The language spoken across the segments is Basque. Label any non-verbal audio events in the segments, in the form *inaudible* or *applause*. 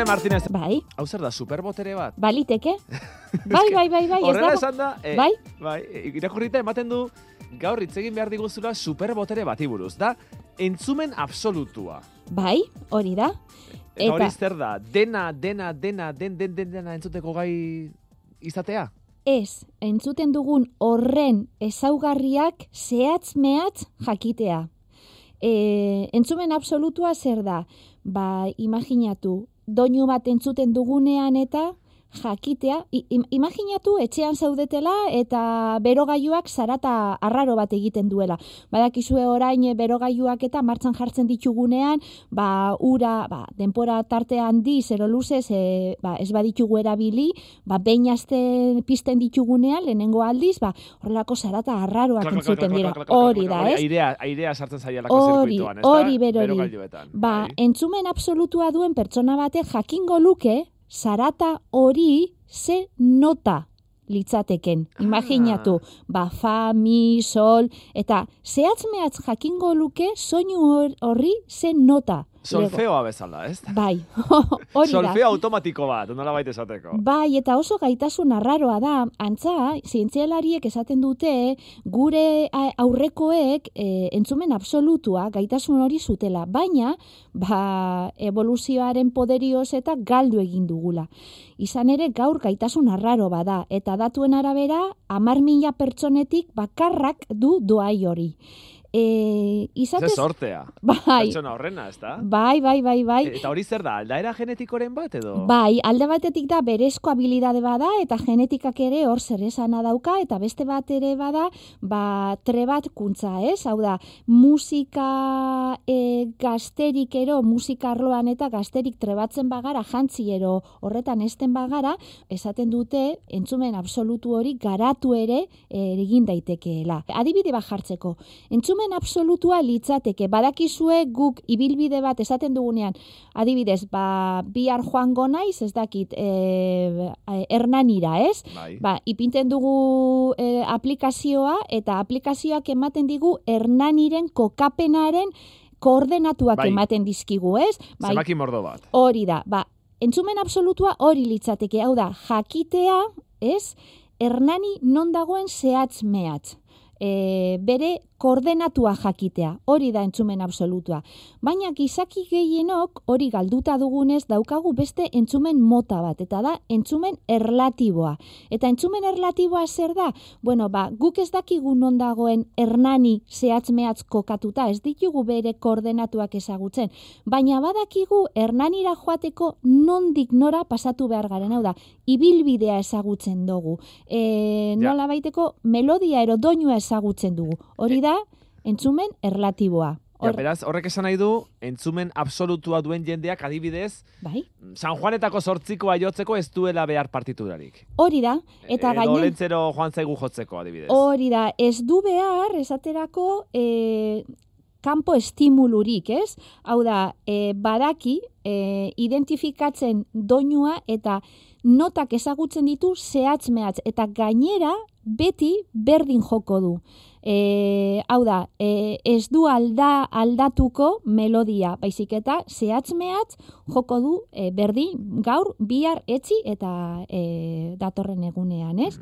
Jone Martinez. Bai, Hau zer da, superbotere bat? baliteke. Bai, *laughs* bai, bai, bai, ez Horrela dago. esan da, eh, Bai? bai, eh, irakurrita ematen du, gaur hitz egin behar diguzula superbotere bati buruz. Da, entzumen absolutua. Bai, hori da. Eta- hori zer da, dena, dena, dena, den, den, den, dena entzuteko gai izatea? Ez, entzuten dugun horren ezaugarriak zehatz mehatz jakitea. E, entzumen absolutua zer da? Ba, imaginatu, doinu bat entzuten dugunean eta jakitea, imaginatu etxean zaudetela eta berogailuak zarata arraro bat egiten duela. Badakizue orain berogailuak eta martxan jartzen ditugunean, ba, ura, ba, denpora tarte handi, zero luzez, e, ba, ez baditugu erabili, ba, behin aste pizten ditugunean, lehenengo aldiz, ba, horrelako zarata arraroak Klak, entzuten dira. Hori da, ez? Airea, airea sartzen zaialako zirkuituan, ez da? hori berori. Ba, bai. entzumen absolutua duen pertsona batek jakingo luke zarata hori ze nota litzateken. Ah. Imaginatu, ba, fa, mi, sol, eta zehatz mehatz jakingo luke soinu hor- horri ze nota. Lego. Solfeoa bezala, ez? Bai, *laughs* hori da. Solfeo automatiko bat, nola baita esateko. Bai, eta oso gaitasun arraroa da, antza, zientzialariek esaten dute, gure aurrekoek e, entzumen absolutua gaitasun hori zutela, baina, ba, evoluzioaren poderioz eta galdu egin dugula. Izan ere, gaur gaitasun arraro bada, eta datuen arabera, amar mila pertsonetik bakarrak du doai hori. E, Ze izatez, sortea. bai, Pertsona horrena, ez da? bai, bai, bai, bai. Eta hori zer da, aldaera genetikoren bat edo? Bai, alde batetik da berezko habilidade bada eta genetikak ere hor zer esana dauka eta beste bat ere bada ba, trebatkuntza, ez? Hau da, musika e, gazterik ero, musika arloan eta gazterik trebatzen bagara, jantzi ero horretan esten bagara, esaten dute entzumen absolutu hori garatu ere e, egin daitekeela. Adibide bat jartzeko, entzumen absolutua litzateke, badakizue guk ibilbide bat esaten dugunean, adibidez, ba, bihar joango naiz, ez dakit, e, hernanira, ez? Bai. Ba, ipinten dugu e, aplikazioa eta aplikazioak ematen digu hernaniren kokapenaren koordenatuak Bai. ematen dizkigu, ez? Bai, Zenbaki mordo bat. hori da. Ba, entzumen absolutua hori litzateke, hau da, jakitea, ez? Hernani non dagoen zehatz mehatz. E, bere koordenatua jakitea, hori da entzumen absolutua. Baina gizaki gehienok hori galduta dugunez daukagu beste entzumen mota bat, eta da entzumen erlatiboa. Eta entzumen erlatiboa zer da? Bueno, ba, guk ez dakigu non dagoen hernani zehatz kokatuta, ez ditugu bere koordenatuak ezagutzen, baina badakigu hernanira joateko nondik nora pasatu behar garen, hau da, ibilbidea ezagutzen dugu. E, nola baiteko melodia ero doinua ezagutzen dugu. Hori da, entzumen erlatiboa. Ja, Hor- beraz, horrek esan nahi du, entzumen absolutua duen jendeak adibidez, bai? San Juanetako sortzikoa jotzeko ez duela behar partiturarik. Hori da, eta Edo gainen... lentzero joan zaigu jotzeko adibidez. Hori da, ez du behar, esaterako, e, kanpo estimulurik, ez? Hau da, e, badaki, e, identifikatzen doinua eta notak ezagutzen ditu zehatz mehatz, eta gainera beti berdin joko du. E, hau da, e, ez du alda aldatuko melodia, baizik eta zehatz mehatz joko du e, berdin gaur, bihar, etzi eta e, datorren egunean, ez?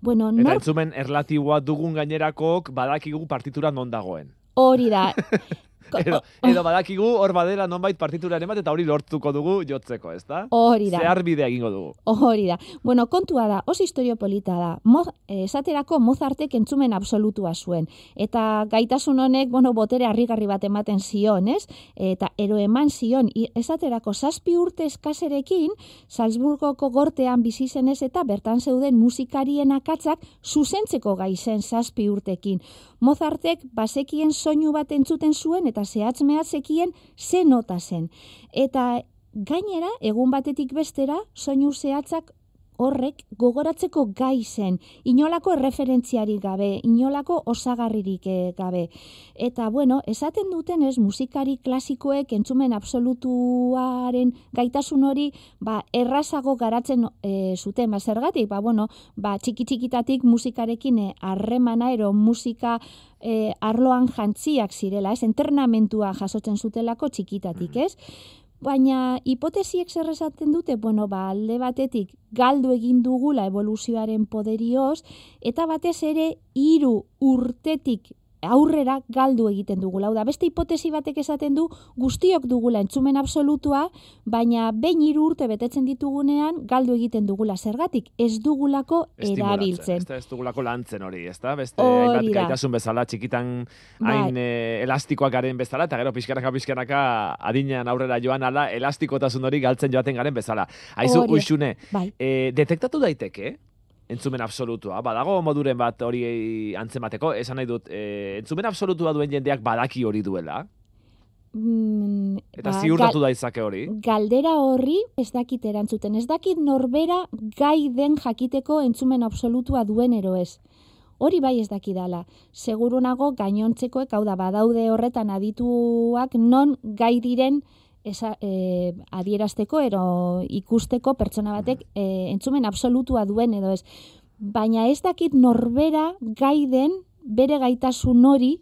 Bueno, Eta nor entzumen erlatiboa dugun gainerakok badakigu partitura non dagoen. hori da. *laughs* *laughs* Edo, edo badakigu hor badela nonbait partituraren bat eta hori lortuko dugu jotzeko, ezta? Hori da. Zehar bidea egingo dugu. Hori da. Bueno, kontua da, oso historio polita da. Mo, eh, esaterako Mozartek entzumen absolutua zuen. Eta gaitasun honek, bueno, botere harrigarri bat ematen zion, ez? Eta ero eman zion, esaterako zazpi urte eskaserekin, Salzburgoko gortean bizi zenez eta bertan zeuden musikarien akatzak zuzentzeko gai zen zazpi urtekin. Mozartek basekien soinu bat entzuten zuen eta zehatz mehatzekien ze nota zen. Eta gainera, egun batetik bestera, soinu zehatzak horrek gogoratzeko gai zen, inolako erreferentziarik gabe, inolako osagarririk eh, gabe. Eta, bueno, esaten duten ez musikari klasikoek entzumen absolutuaren gaitasun hori ba, errazago garatzen e, zuten, ba, zergatik, ba, bueno, ba, txiki txikitatik musikarekin eh, harremana ero musika e, arloan jantziak zirela, ez, entrenamentua jasotzen zutelako txikitatik, ez? Baina hipotesiek zer esaten dute, bueno, ba, alde batetik galdu egin dugula evoluzioaren poderioz, eta batez ere hiru urtetik aurrera galdu egiten dugu. Lau da, beste hipotesi batek esaten du guztiok dugula entzumen absolutua, baina behin hiru urte betetzen ditugunean galdu egiten dugula zergatik, ez dugulako erabiltzen. Ez, ez dugulako lantzen hori, ez da? Beste hainbat gaitasun bezala, txikitan bai. hain eh, elastikoak garen bezala, eta gero pixkanaka pixkanaka adinean aurrera joan ala elastikotasun hori galtzen joaten garen bezala. Aizu, uixune, bai. e, detektatu daiteke, entzumen absolutua. Badago moduren bat hori antzemateko, esan nahi dut, e, entzumen absolutua duen jendeak badaki hori duela? Mm, Eta ba, ziurtatu da izake hori? Galdera horri ez dakit erantzuten. Ez dakit norbera gai den jakiteko entzumen absolutua duen ero ez. Hori bai ez dakidala. Segurunago gainontzekoek, hau da, badaude horretan adituak non gai diren esa, e, adierazteko ero ikusteko pertsona batek e, entzumen absolutua duen edo ez. Baina ez dakit norbera gaiden bere gaitasun hori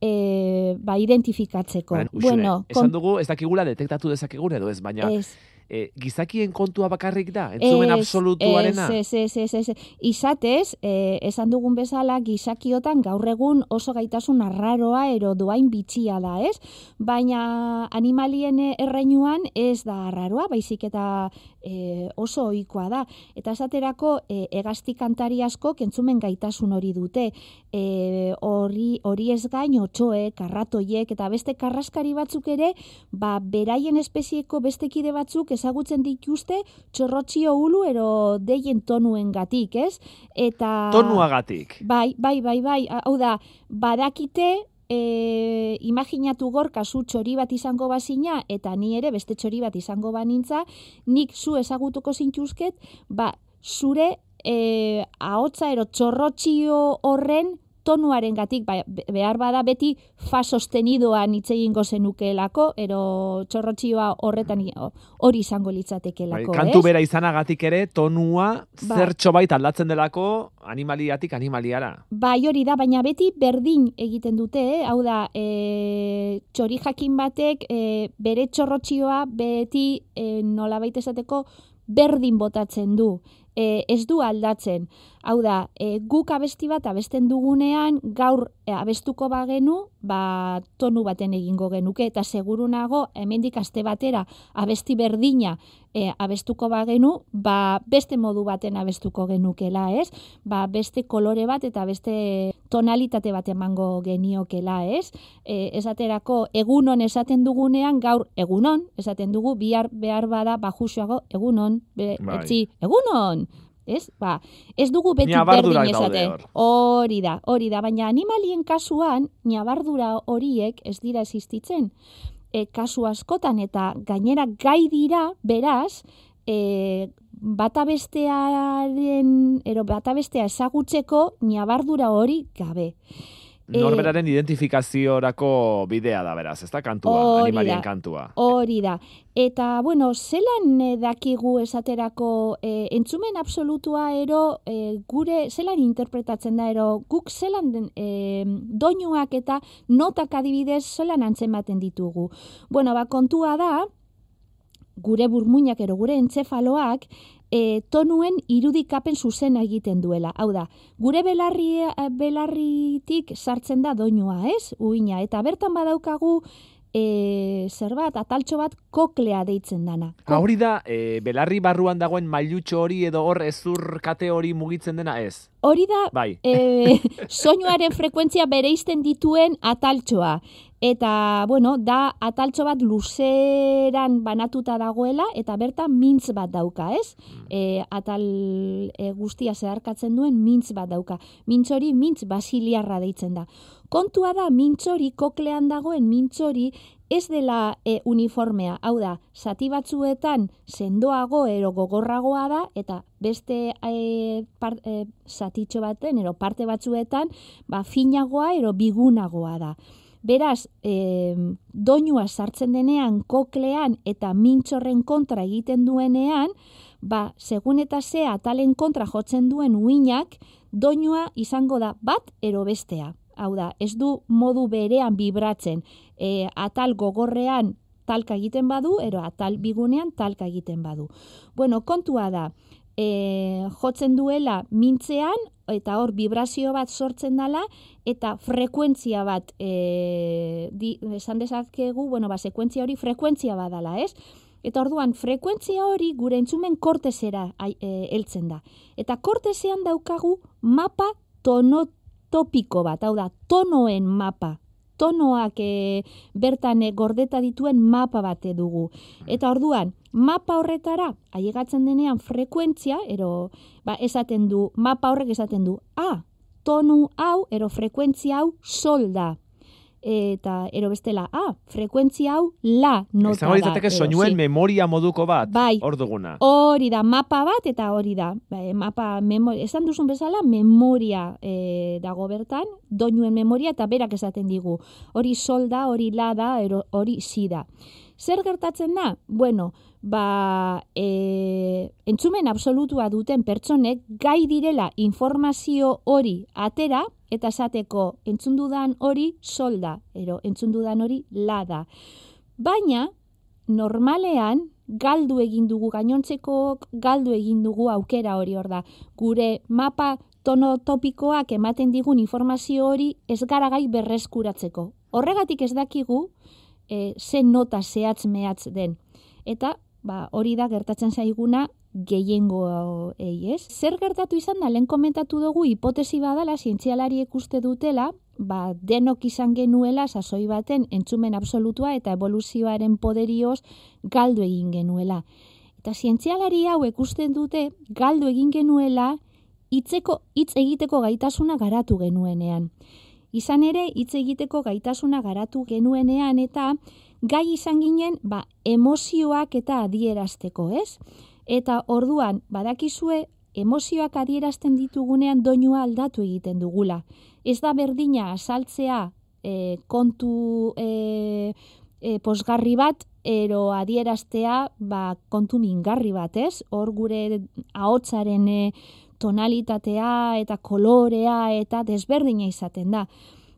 e, ba, identifikatzeko. bueno, esan dugu ez dakigula detektatu dezakegun edo ez, baina ez e, gizakien kontua bakarrik da, entzumen absolutuarena? Ez, ez, ez, ez, ez. Izatez, e, esan dugun bezala, gizakiotan gaur egun oso gaitasun arraroa ero duain bitxia da, ez? Baina animalien erreinuan ez da arraroa, baizik eta e, oso ohikoa da. Eta esaterako, e, egazti kantari asko kentzumen gaitasun hori dute. E, hori, hori ez gain, otxoe, karratoiek, eta beste karraskari batzuk ere, ba, beraien espezieko bestekide batzuk ezagutzen dituzte txorrotxio ulu ero deien tonuen gatik, ez? Eta... Tonuagatik. Bai, bai, bai, bai, hau da, badakite e, imaginatu gor kasu txori bat izango bazina eta ni ere beste txori bat izango banintza, nik zu ezagutuko zintuzket, ba, zure e, ahotza ero txorrotxio horren tonuaren gatik, ba, behar bada beti fa sostenidoan hitz egingo zenukeelako, ero txorrotxioa horretan hori izango litzatekelako, bai, Kantu bera izanagatik ere, tonua ba, zertxo bait aldatzen delako animaliatik animaliara. Bai hori da, baina beti berdin egiten dute, eh? hau da, e, txori jakin batek e, bere txorrotxioa beti e, nola baita esateko berdin botatzen du e, ez du aldatzen. Hau da, e, guk abesti bat abesten dugunean, gaur e, abestuko bagenu, ba, tonu baten egingo genuke, eta segurunago, hemendik aste batera, abesti berdina e, abestuko bagenu, ba, beste modu baten abestuko genukela, ez? Ba, beste kolore bat eta beste tonalitate bat emango geniokela, ez? E, esaterako, egunon esaten dugunean, gaur egunon, esaten dugu, bihar behar bada, bajusuago, egunon, be, bai. etzi, egunon! Ez? Ba, ez dugu beti berdin esate. Hori da, hori da, baina animalien kasuan, niabardura horiek ez dira existitzen. E, kasu askotan eta gainera gai dira, beraz, e, bata bestearen, ero bata bestea ezagutzeko niabardura hori gabe. Eh, Norberaren e, identifikaziorako bidea da beraz, ez da kantua, animalien kantua. Hori da. Eta, bueno, zelan dakigu esaterako e, entzumen absolutua ero e, gure, zelan interpretatzen da ero guk zelan den, e, doinuak eta notak adibidez zelan antzematen ditugu. Bueno, ba, kontua da, gure burmuinak ero gure entzefaloak e, tonuen irudikapen zuzena egiten duela. Hau da, gure belarri, belarritik sartzen da doinua, ez? Uina, eta bertan badaukagu e, zer bat, ataltxo bat koklea deitzen dana. Ha, hori da, e, belarri barruan dagoen mailutxo hori edo hor ezur kate hori mugitzen dena ez? Hori da, bai. e, *laughs* soinuaren frekuentzia bereizten dituen ataltxoa. Eta, bueno, da ataltxo bat luzeran banatuta dagoela, eta bertan mintz bat dauka, ez? E, atal e, guztia zeharkatzen duen mintz bat dauka. Mintz hori mintz basiliarra deitzen da. Kontua da mintzori, koklean dagoen mintzori, ez dela e, uniformea. Hau da, zati batzuetan sendoago ero gogorragoa da, eta beste e, par, e, zatitxo baten, ero parte batzuetan, ba, finagoa ero bigunagoa da. Beraz, e, doinua sartzen denean koklean eta mintxorren kontra egiten duenean, ba, segun eta ze atalen kontra jotzen duen uinak, doinua izango da bat ero bestea. Hau da, ez du modu berean bibratzen. E, atal gogorrean talka egiten badu, ero atal bigunean talka egiten badu. Bueno, kontua da, e, jotzen duela mintzean, eta hor vibrazio bat sortzen dala, eta frekuentzia bat, e, di, esan dezakegu, bueno, ba, sekuentzia hori frekuentzia badala, ez? Eta orduan, frekuentzia hori gure entzumen kortesera e, heltzen da. Eta kortesean daukagu mapa tonotopiko bat, hau da, tonoen mapa, tonoak e, bertan e, gordeta dituen mapa bate dugu. Eta orduan, mapa horretara, ailegatzen denean frekuentzia, ero, ba, esaten du, mapa horrek esaten du, ah, tonu hau, ero frekuentzia hau, sol da eta ero bestela, ah, frekuentzia hau la nota da. Izango soinuen memoria moduko bat, bai, hor duguna. Hori da, mapa bat eta hori da. Bai, mapa, memoria, esan duzun bezala, memoria e, dago bertan, doinuen memoria eta berak esaten digu. Hori solda, hori la da, hori si da. Zer gertatzen da? Bueno, ba, e, entzumen absolutua duten pertsonek gai direla informazio hori atera, eta esateko entzundudan hori solda, ero entzundudan hori lada. Baina, normalean, galdu egin dugu gainontzeko, galdu egin dugu aukera hori hor da. Gure mapa tono topikoak ematen digun informazio hori ez garagai berreskuratzeko. Horregatik ez dakigu, e, zen nota zehatz mehatz den. Eta ba, hori da gertatzen zaiguna gehiengo ei, ez? Zer gertatu izan da, lehen komentatu dugu, hipotesi badala, zientzialari ikuste dutela, ba, denok izan genuela, sasoi baten, entzumen absolutua eta evoluzioaren poderioz galdu egin genuela. Eta zientzialari hau ikusten dute, galdu egin genuela, hitzeko hitz egiteko gaitasuna garatu genuenean. Izan ere, hitz egiteko gaitasuna garatu genuenean eta gai izan ginen, ba, emozioak eta adierazteko, ez? Eta orduan, badakizue, emozioak adierazten ditugunean doinua aldatu egiten dugula. Ez da berdina asaltzea e, kontu e, e, posgarri bat, ero adieraztea ba, kontu mingarri bat, ez? Hor gure ahotsaren e, tonalitatea eta kolorea eta desberdina izaten da.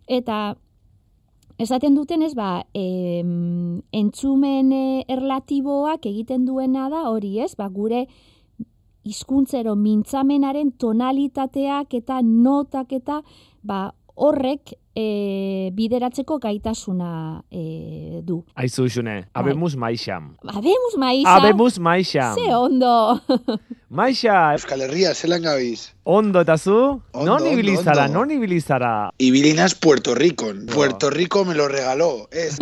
Eta Esaten duten ez, ba, e, entzumen e, erlatiboak egiten duena da hori ez, ba, gure hizkuntzero mintzamenaren tonalitateak eta notak eta ba, horrek e, bideratzeko gaitasuna e, du. Aizu isune, bai. abemus maixam. Abemus maixam. Abemus maixam. Ze ondo. *laughs* Maixa. Euskal Herria, zelan gabiz. Ondo eta zu? Ondo, non ibilizara, non ibilizara? Ibilinas Puerto Rico. Puerto Rico me lo regaló. Ez,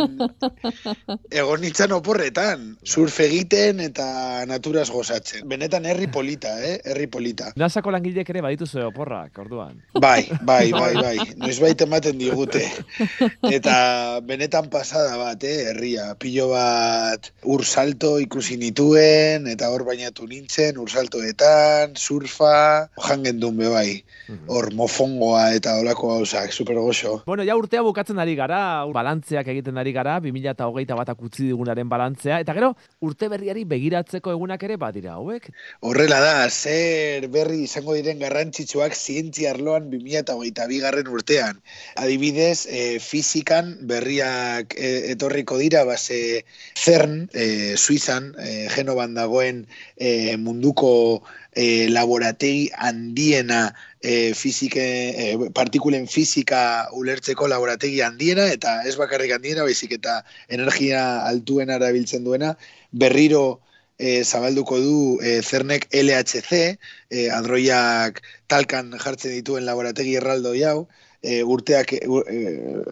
*laughs* egon nintzen oporretan. Surf egiten eta naturaz gozatzen. Benetan herri polita, eh? Herri polita. Nasako langilek ere baditu zuen oporrak, orduan. Bai, bai, bai, *laughs* bai. Noiz baita ematen digute. *laughs* Eta benetan pasada bat, eh, herria. Pilo bat ur salto ikusi nituen, eta hor bainatu nintzen, ur saltoetan, surfa, jangen duen bebai. Mhm. Hor mofongoa eta olako gauzak, super goxo. Bueno, ja urtea bukatzen ari gara, balantzeak egiten ari gara, 2008 batak utzi digunaren balantzea, eta gero, urte berriari begiratzeko egunak ere badira, hauek? Horrela da, zer berri izango diren garrantzitsuak zientzia arloan 2008 bigarren urtean adibidez, e, fizikan berriak e, etorriko dira, base CERN, e, Suizan, e, Genoban dagoen e, munduko e, laborategi handiena e, fizike, e, partikulen fizika ulertzeko laborategi handiena, eta ez bakarrik handiena, baizik eta energia altuen arabiltzen duena, berriro e, zabalduko du e, zernek LHC, e, adroiak talkan jartzen dituen laborategi erraldo jau, e, urteak e,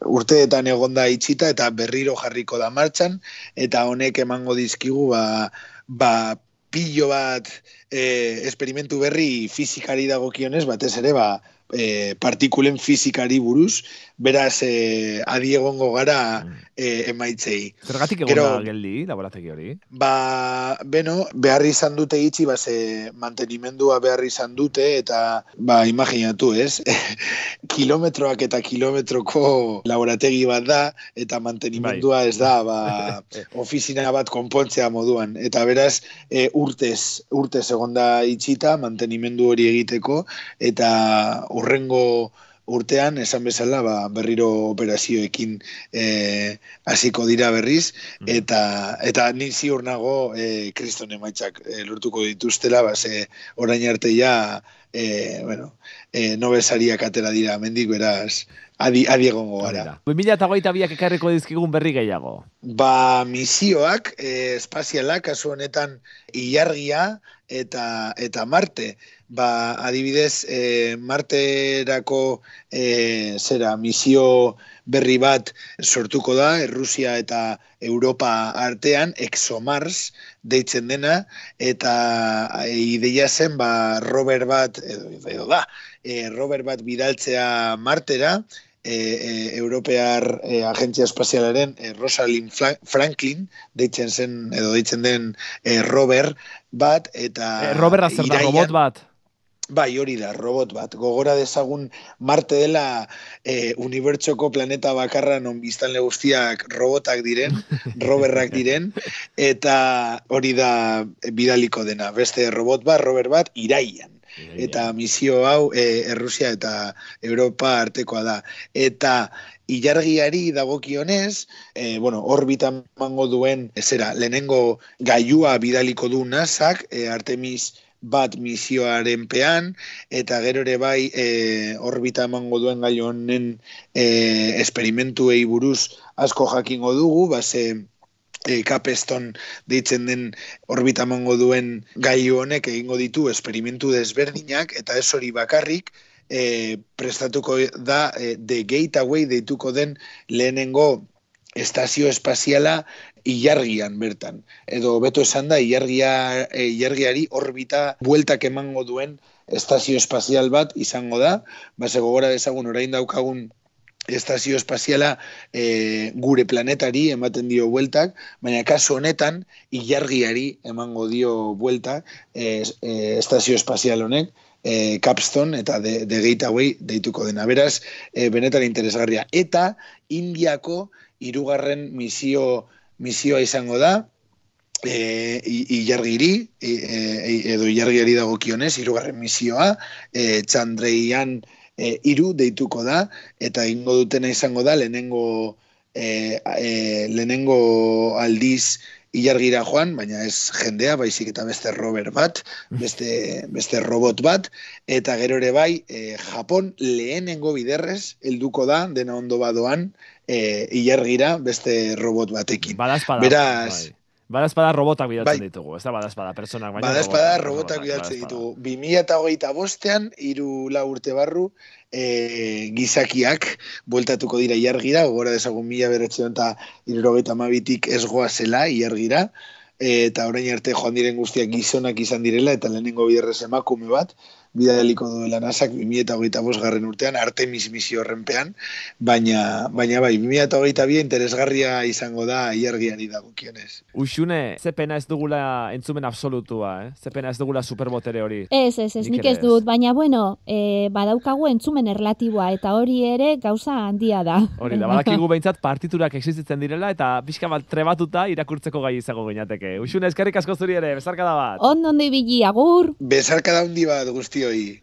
urteetan egonda itxita eta berriro jarriko da martxan eta honek emango dizkigu ba, ba pillo bat e, esperimentu berri fizikari dagokionez batez ere ba, e, partikulen fizikari buruz, beraz e, adiegongo gara e, emaitzei. Zergatik egon da geldi, laborategi hori? Ba, beno, behar izan dute itxi, ba, ze mantenimendua behar izan dute, eta, ba, imaginatu, ez? *laughs* Kilometroak eta kilometroko laborategi bat da, eta mantenimendua bai. ez da, ba, *laughs* ofizina bat konpontzea moduan. Eta beraz, e, urtez, urtez egon da itxita, mantenimendu hori egiteko, eta urrengo urtean, esan bezala, ba, berriro operazioekin e, hasiko dira berriz, mm. eta eta ni ziur nago e, kriston emaitzak e, lortuko dituztela, ba, ze orain arte ja, e, bueno, e, nobesariak atera dira, mendik beraz, adi, adi egongo gara. 2008 biak ekarriko dizkigun berri gehiago? Ba, misioak, e, espazialak, kasu honetan, ilargia eta, eta Marte. Ba, adibidez, e, Marterako e, zera, misio berri bat sortuko da, Errusia eta Europa artean, ExoMars deitzen dena, eta ideia zen, ba, Robert bat, edo, edo da, e, Robert bat bidaltzea Martera, e, e, Europear e, Agentzia Espazialaren e, Rosalind Franklin deitzen zen edo deitzen den e, Robert bat eta e, Robert da robot bat Bai, hori da, robot bat. Gogora dezagun Marte dela e, unibertsoko planeta bakarra non biztanle guztiak robotak diren, *laughs* roberrak diren, eta hori da bidaliko dena. Beste robot bat, robert bat, iraian eta misio hau e, Errusia eta Europa artekoa da. Eta ilargiari dagokionez, e, bueno, orbita mango duen, ezera, lehenengo gaiua bidaliko du nasak, e, Artemis bat misioaren pean, eta gero ere bai e, orbita emango duen gai honen e, esperimentuei buruz asko jakingo dugu, base e, kapeston deitzen den orbita mango duen gaiu honek egingo ditu esperimentu desberdinak eta ez hori bakarrik e, prestatuko da e, The Gateway deituko den lehenengo estazio espaziala ilargian bertan. Edo beto esan da, ilargia, e, ilargiari orbita bueltak emango duen estazio espazial bat izango da. Base gogora dezagun orain daukagun estazio espaziala e, gure planetari ematen dio bueltak, baina kasu honetan ilargiari emango dio buelta e, e, estazio espazial honek, e, Capstone eta de, de Gateway deituko dena. Beraz, e, benetan interesgarria. Eta Indiako hirugarren misio misioa izango da, e, ilargiri, e, e, edo ilargiari dagokionez, hirugarren misioa, e, Txandreian e, iru deituko da, eta ingo dutena izango da, lehenengo, e, e, lehenengo aldiz ilargira joan, baina ez jendea, baizik eta beste Robert bat, beste, beste robot bat, eta gero ere bai, e, Japon lehenengo biderrez, helduko da, dena ondo badoan, e, ilargira beste robot batekin. Badazpada. Beraz, bai. Badazpada robotak bidaltzen bai. ditugu, ez da badazpada personak. Baina badazpada robotak, robotak bidaltzen ditugu. 2000 eta hogeita bostean, iru la urte barru, e, gizakiak bueltatuko dira iargira, gora dezagun mila beretzion eta irurogeita mabitik ez zela iargira, eta orain arte joan diren guztiak gizonak izan direla, eta lehenengo biderrez emakume bat, bidaliko duela nasak 2008 garren urtean, Artemis misio horrenpean, baina, baina bai, 2008 interesgarria izango da iargiari dagokionez. Uxune, ze pena ez dugula entzumen absolutua, eh? ze pena ez dugula superbotere hori. Ez, ez, ez, nik ez dut, baina bueno, e, badaukagu entzumen erlatiboa, eta hori ere gauza handia da. Hori da, badakigu *laughs* behintzat partiturak existitzen direla, eta pixka bat trebatuta irakurtzeko gai izango gainateke. Uxune, eskerrik asko zuri ere, bezarka da bat. On, ondo ibili, agur. Bezarka da hundi bat guzti y